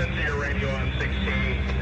Sincere Radio on 16.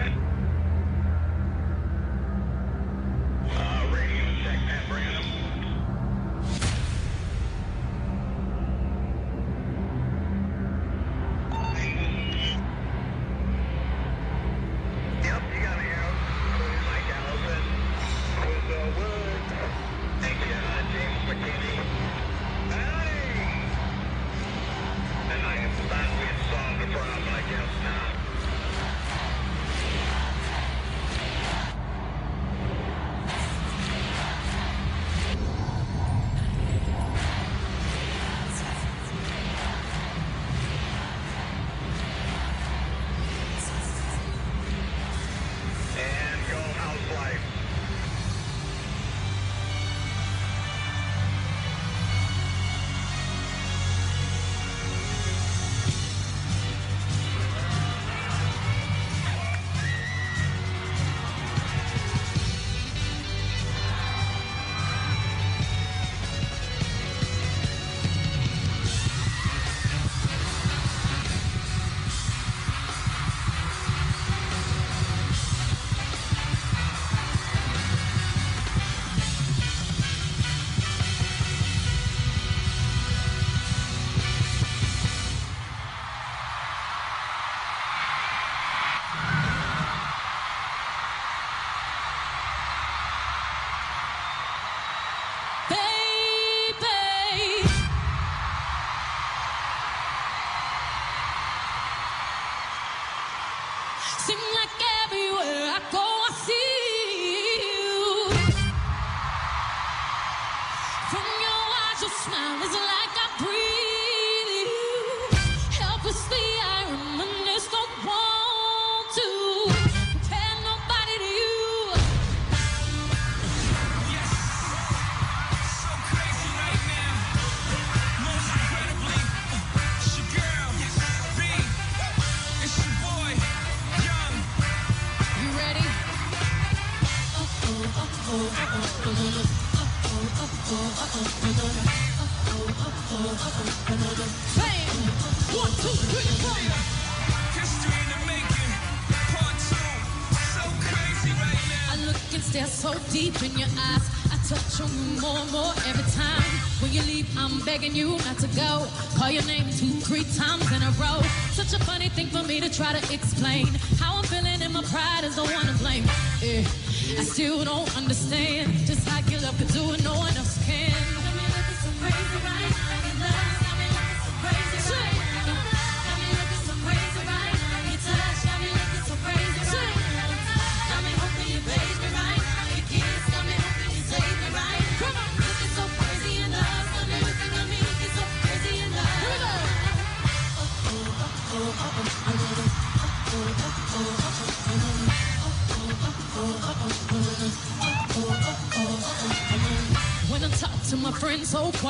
begging you not to go. Call your name two, three times in a row. Such a funny thing for me to try to explain. How I'm feeling and my pride is the one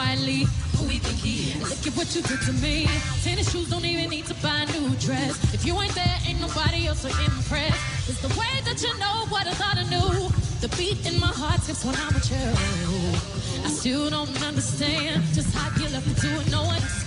quietly who he think he is. Look at what you did to me. Tennis shoes don't even need to buy a new dress. If you ain't there, ain't nobody else to impress. It's the way that you know what I thought I knew. The beat in my heart skips when I'm with you. I still don't understand just how you love me do it. No one.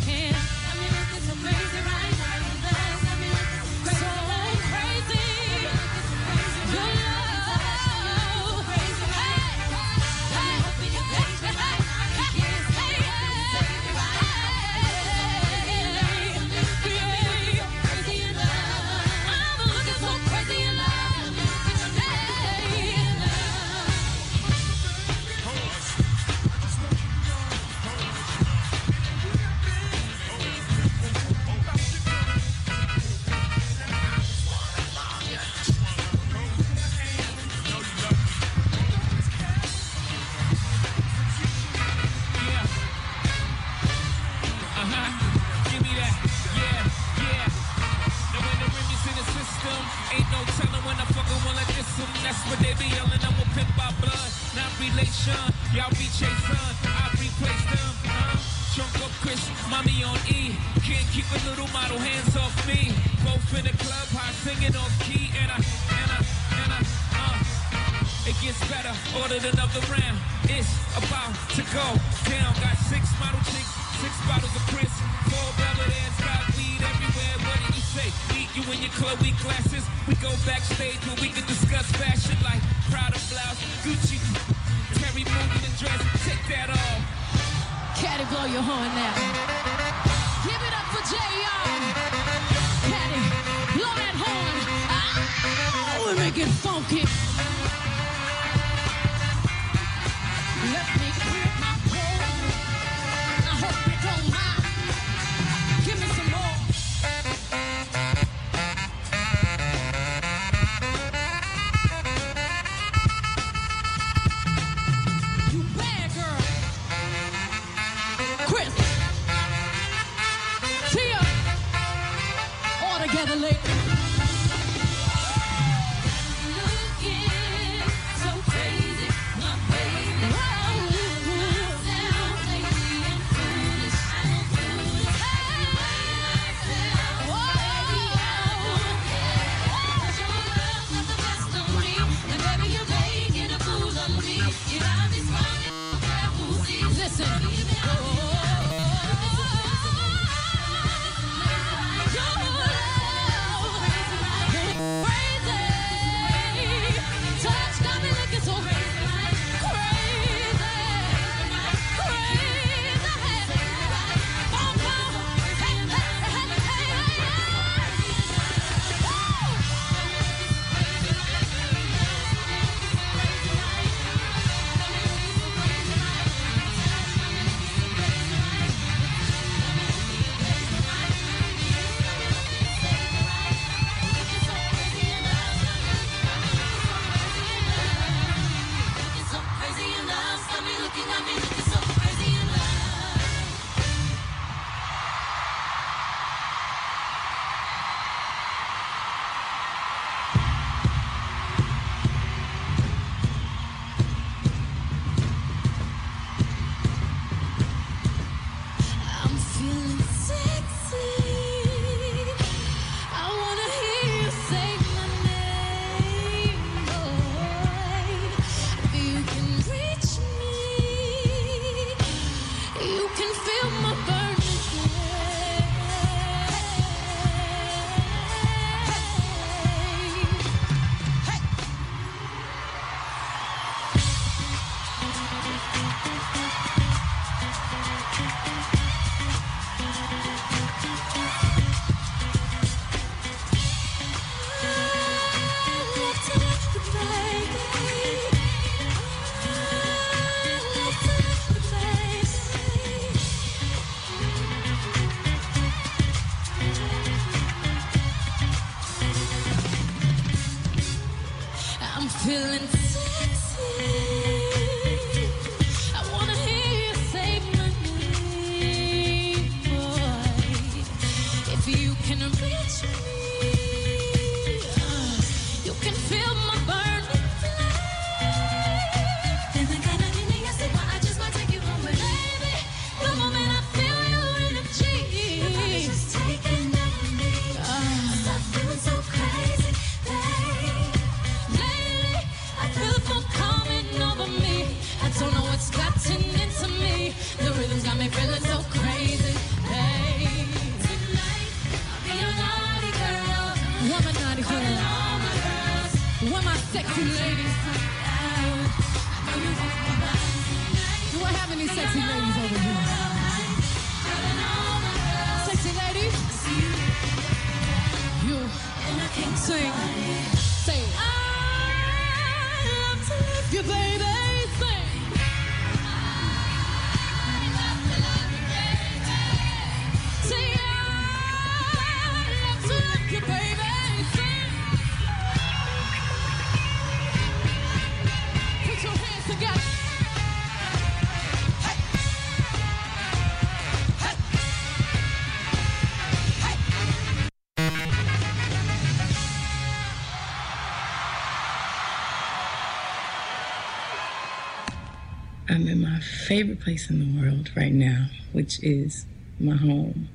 favorite place in the world right now, which is my home.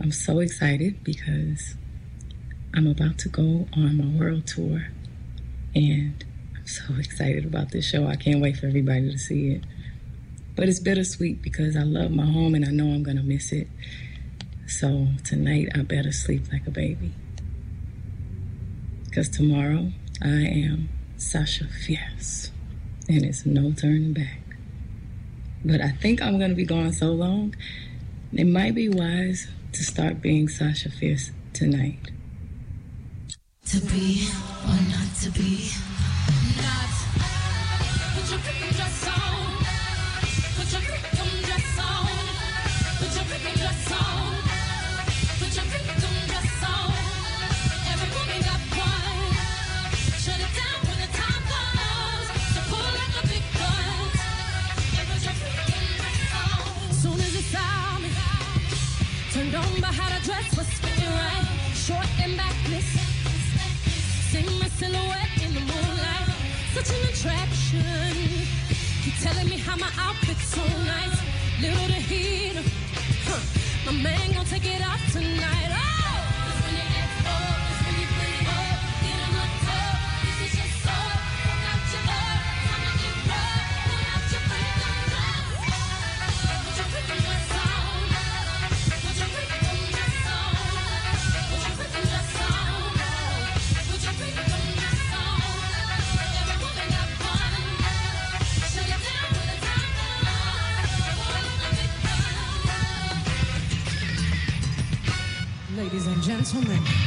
I'm so excited because I'm about to go on my world tour and I'm so excited about this show. I can't wait for everybody to see it. But it's bittersweet because I love my home and I know I'm going to miss it. So tonight I better sleep like a baby. Because tomorrow I am Sasha Fierce and it's no turning back but I think I'm going to be gone so long, it might be wise to start being Sasha Fierce tonight. To be or not to be. so nice, little to heat. Huh. My man gonna take it off tonight. Oh. woman.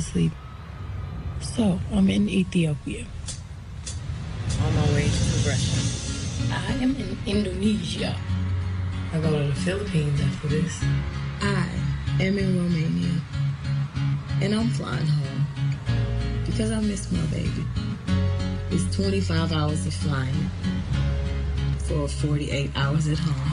To sleep. So I'm in Ethiopia on my way to Russia. I am in Indonesia. I go to the Philippines after this. I am in Romania. And I'm flying home because I miss my baby. It's 25 hours of flying for 48 hours at home.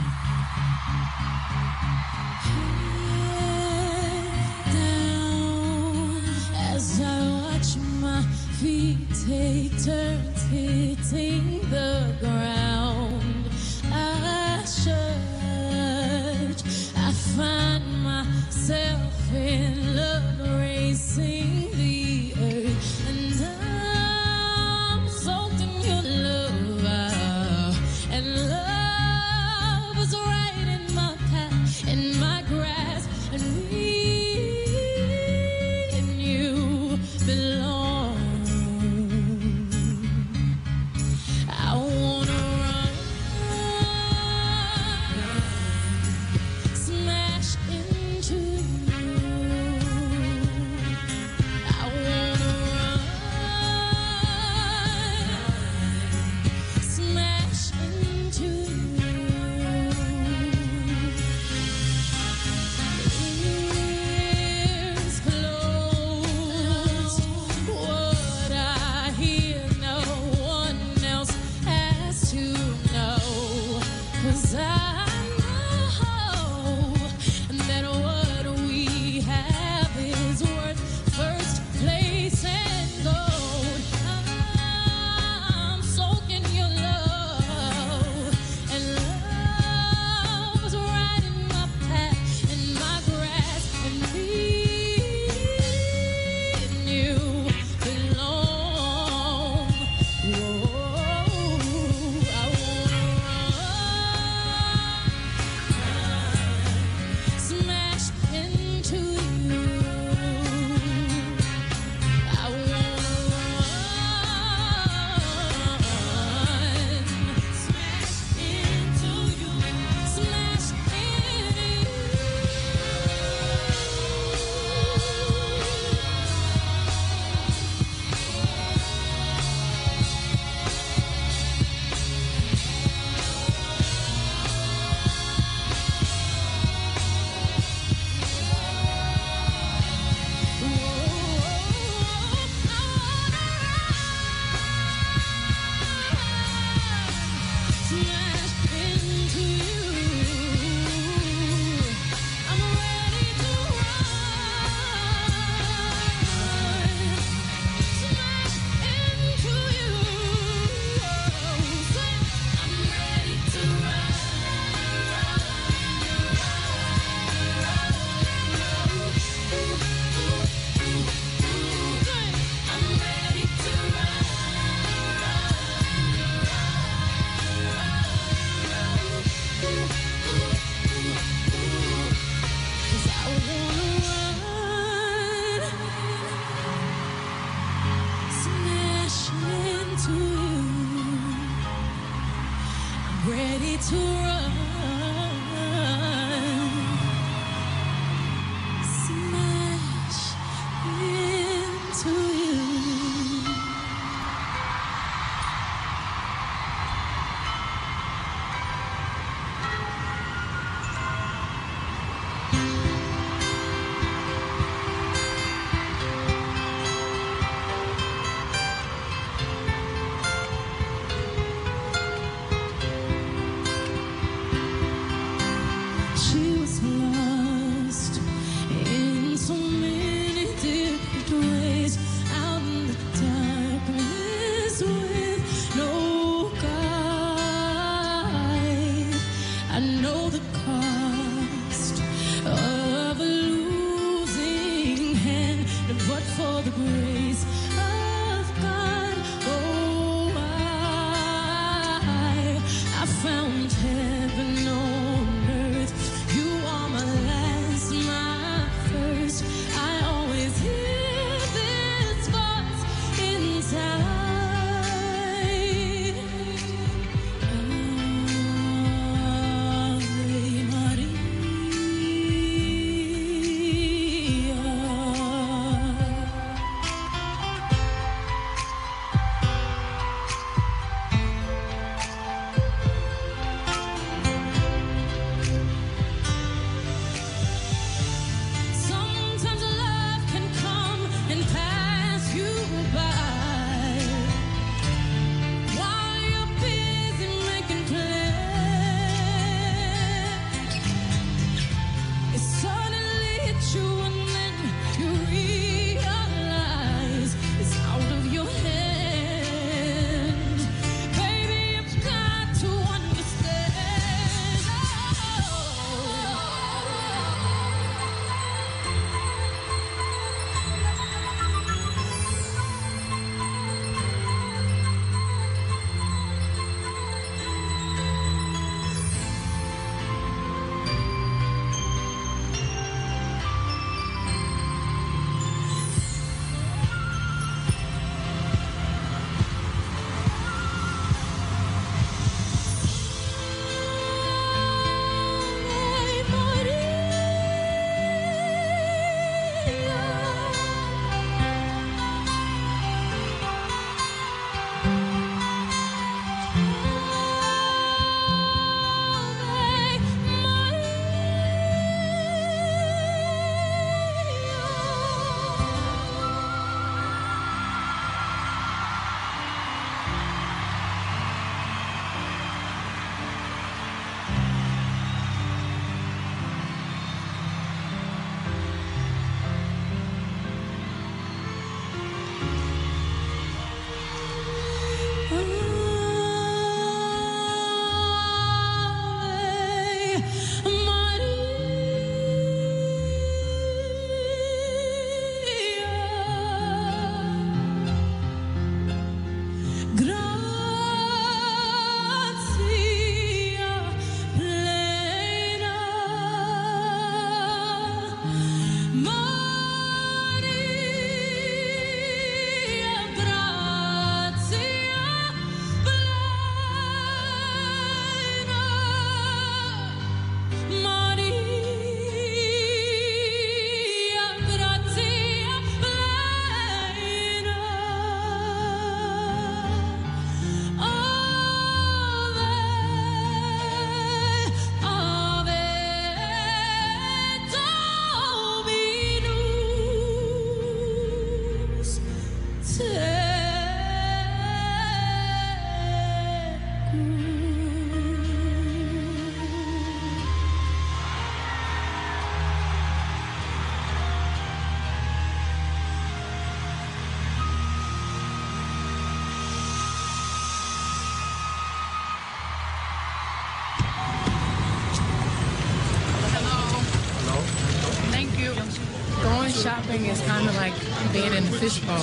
Kind of like being in a fishbowl.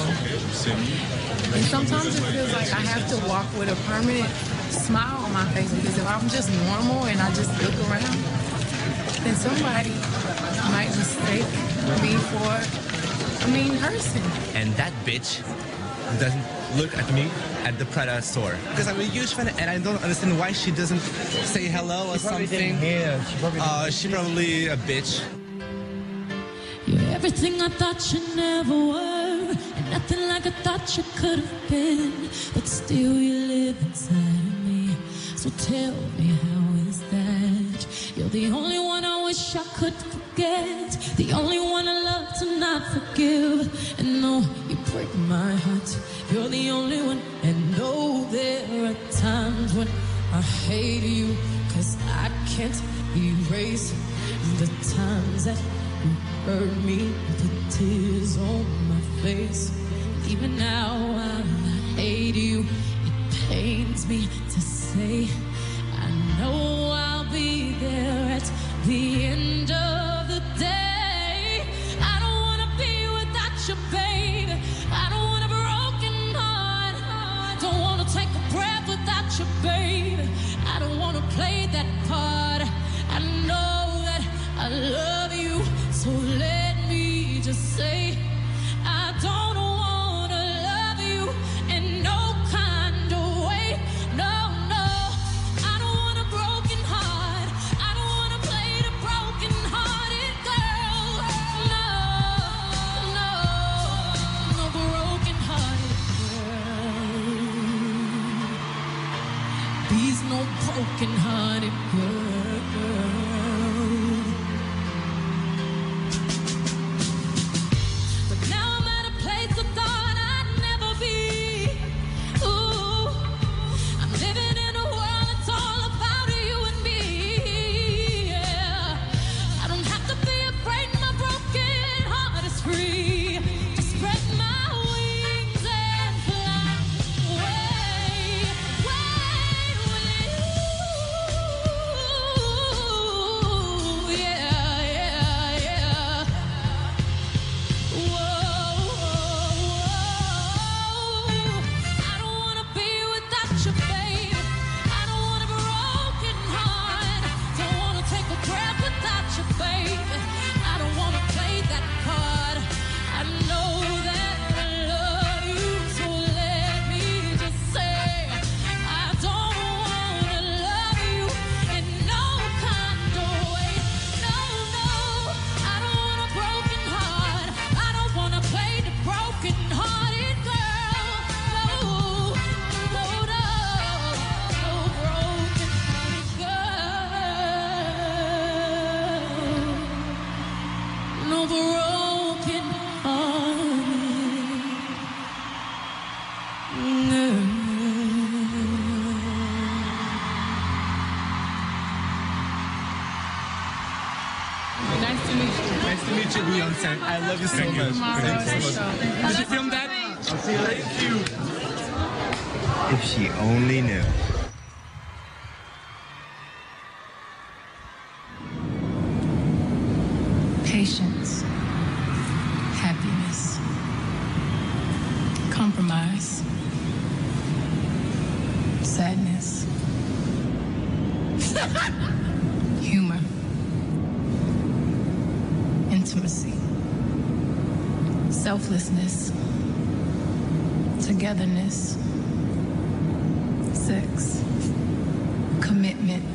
And sometimes it feels like I have to walk with a permanent smile on my face because if I'm just normal and I just look around, then somebody might mistake me for a mean person. And that bitch doesn't look at me at the Prada store. Because I'm a huge fan and I don't understand why she doesn't say hello or something. She probably Uh, she probably a bitch. Everything I thought you never were, and nothing like I thought you could have been. But still, you live inside of me. So tell me, how is that? You're the only one I wish I could forget, the only one I love to not forgive. And no, you break my heart. You're the only one, and no, there are times when I hate you, cause I can't erase the times that hurt me, put tears on my face. Even now, I hate you. It pains me to say. I know I'll be there at the end of meet you, Beyonce. I love you so Thank you. much. Thank you so much. Did you film that? Thank you. If she only knew. Patience, happiness, compromise, sadness, selflessness, togetherness, sex, commitment.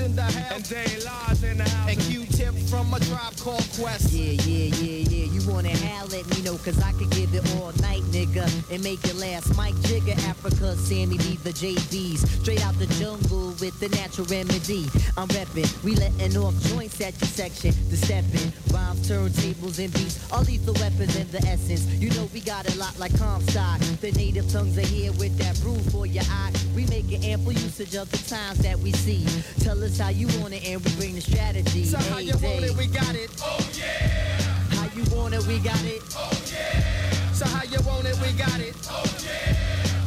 in the house. And they lies in the house. And Q-Tip from a Tribe Called Quest. Yeah, yeah, yeah reppin', we letting off joints at your section. The steppin', rhymes, turntables, and beats. All lethal weapons and the essence. You know we got a lot like Comstock. The native tongues are here with that brew for your eye. We making ample usage of the times that we see. Tell us how you want it and we bring the strategy. So how you want it, we got it. Oh yeah. You want it, we got it. Oh yeah. So how you want it, we got it. Oh yeah.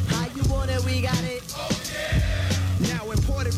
How you want it, we got it.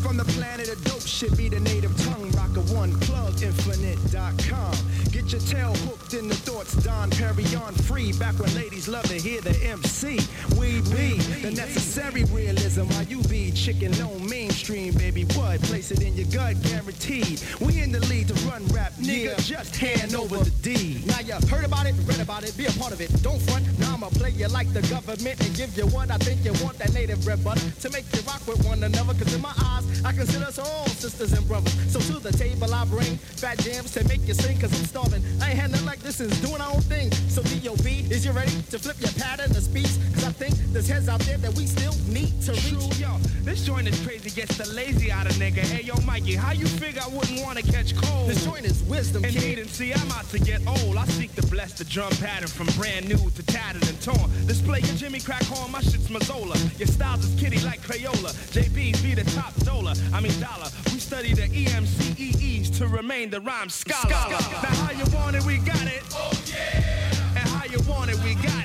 From the planet of dope shit be the native tongue rocker one plug infinite.com. Get your tail hooked in the thoughts, Don Perry on free. Back when ladies love to hear the MC. We be the necessary realism. While you be chicken no mainstream, baby. What? Place it in your gut, guaranteed. We in the lead to run rap, nigga. Just hand over the deed. Now you heard about it, read about it, be a part of it. Don't front. Now I'ma play you like the government and give you what I think you want. That native red butter to make you rock with one another. Cause in my eyes, I consider us all sisters and brothers. So to the table I bring fat jams to make you sing. Cause I'm starving. I ain't had nothing like this since doing our own thing. So D.O.B. is you ready to flip your pattern of speech? Cause I think there's heads out there that we still need to reach. True, yo, this joint is crazy, gets the lazy out of nigga. Hey, yo, Mikey, how you figure I wouldn't want to catch cold? This joint is wisdom, Indeed, and see, I'm out to get old. I seek to bless the drum pattern from brand new to tattered and torn. Display your Jimmy crack horn, my shit's Mazzola. Your styles is kitty like Crayola. JB's be the top dollar. I mean dollar. We study the EMCEEs to remain the rhyme scholar. Now how you want it, we got it. Oh yeah. And how you want it, we got it.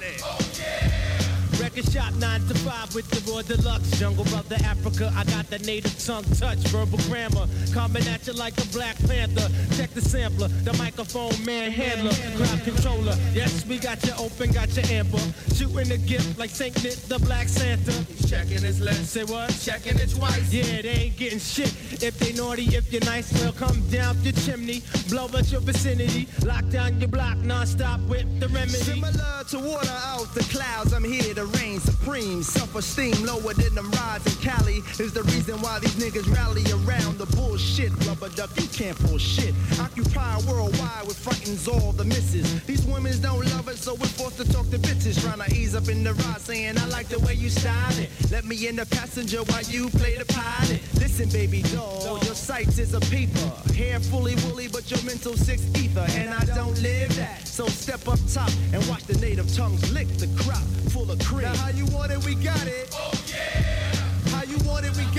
Record shop 9 to 5 with the raw deluxe. Jungle brother Africa, I got the native tongue touch. Verbal grammar, coming at you like a black panther. Check the sampler, the microphone man handler, crowd controller. Yes, we got you open, got you amber. Shooting a gift like Saint Nick, the black Santa. He's checking his list. Say what? Checking it twice. Yeah, they ain't getting shit. If they naughty, if you're nice, well, come down your chimney. Blow out your vicinity. Lock down your block non-stop with the remedy. Similar to water out the clouds, I'm here to reign supreme. Self-esteem lower than them rides in Cali is the reason why these niggas rally around the bullshit. Rubber duck, you can't pull shit. Occupy worldwide with frightens all the misses. These women don't love it, so we're forced to talk to bitches. Trying to ease up in the ride, saying I like the way you style it. Let me in the passenger while you play the pilot. Listen, baby doll, your sights is a peeper. Hair fully woolly, but your mental six ether, and I don't live that. So step up top and watch the native tongues lick the crop full of cream. How you want it, we got it. Oh yeah. How you want it, we got it.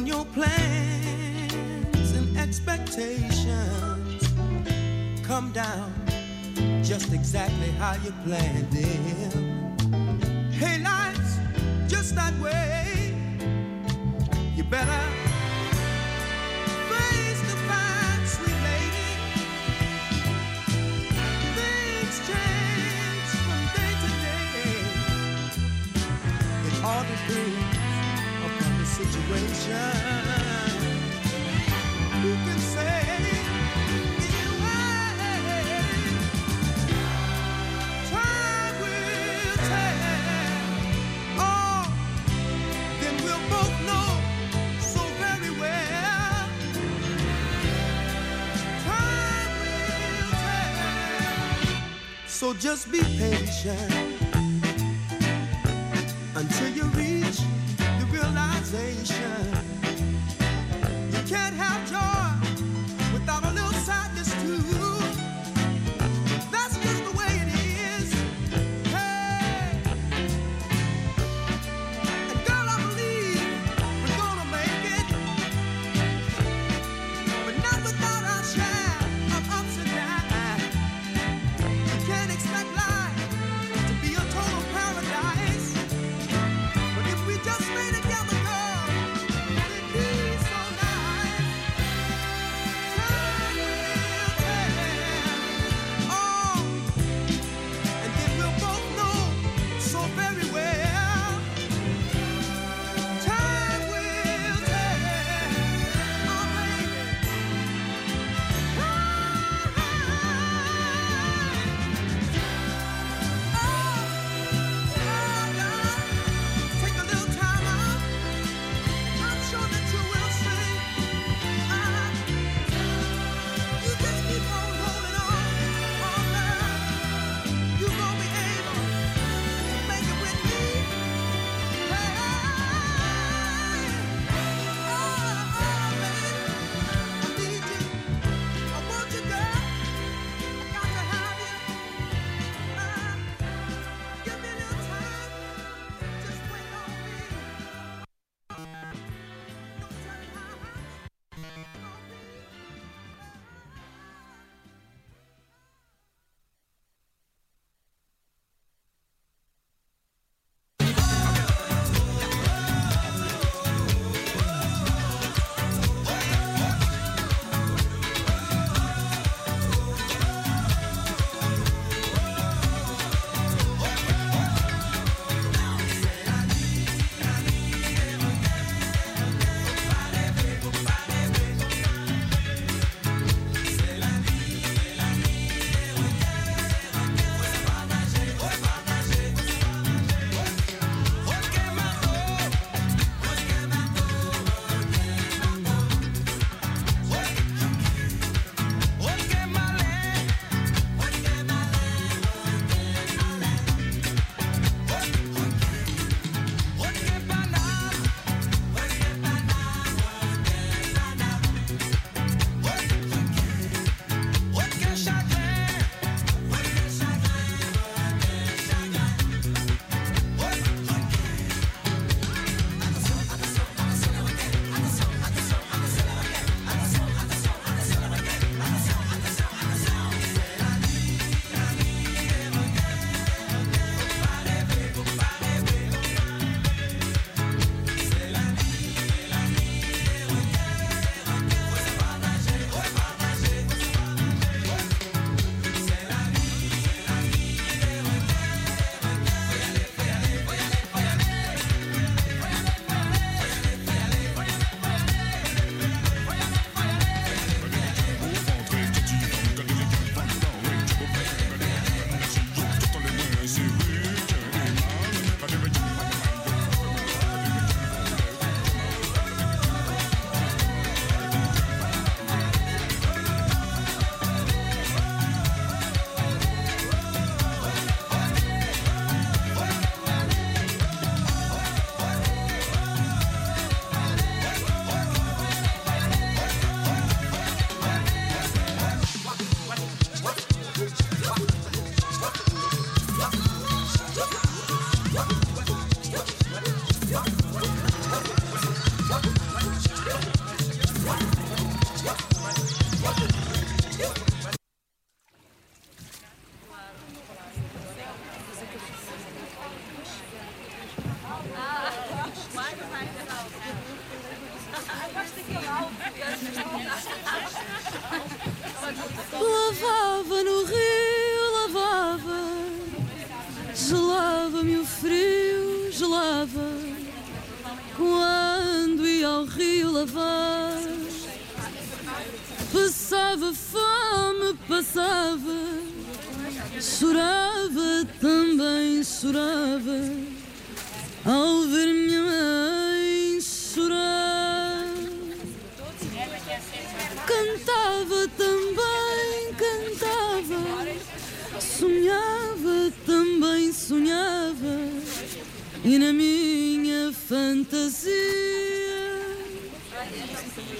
When your plans and expectations come down just exactly how you planned them. Hey, life's just that way. You better face the facts, sweet lady. Things change from day to day. It depends upon so just be patient until you realization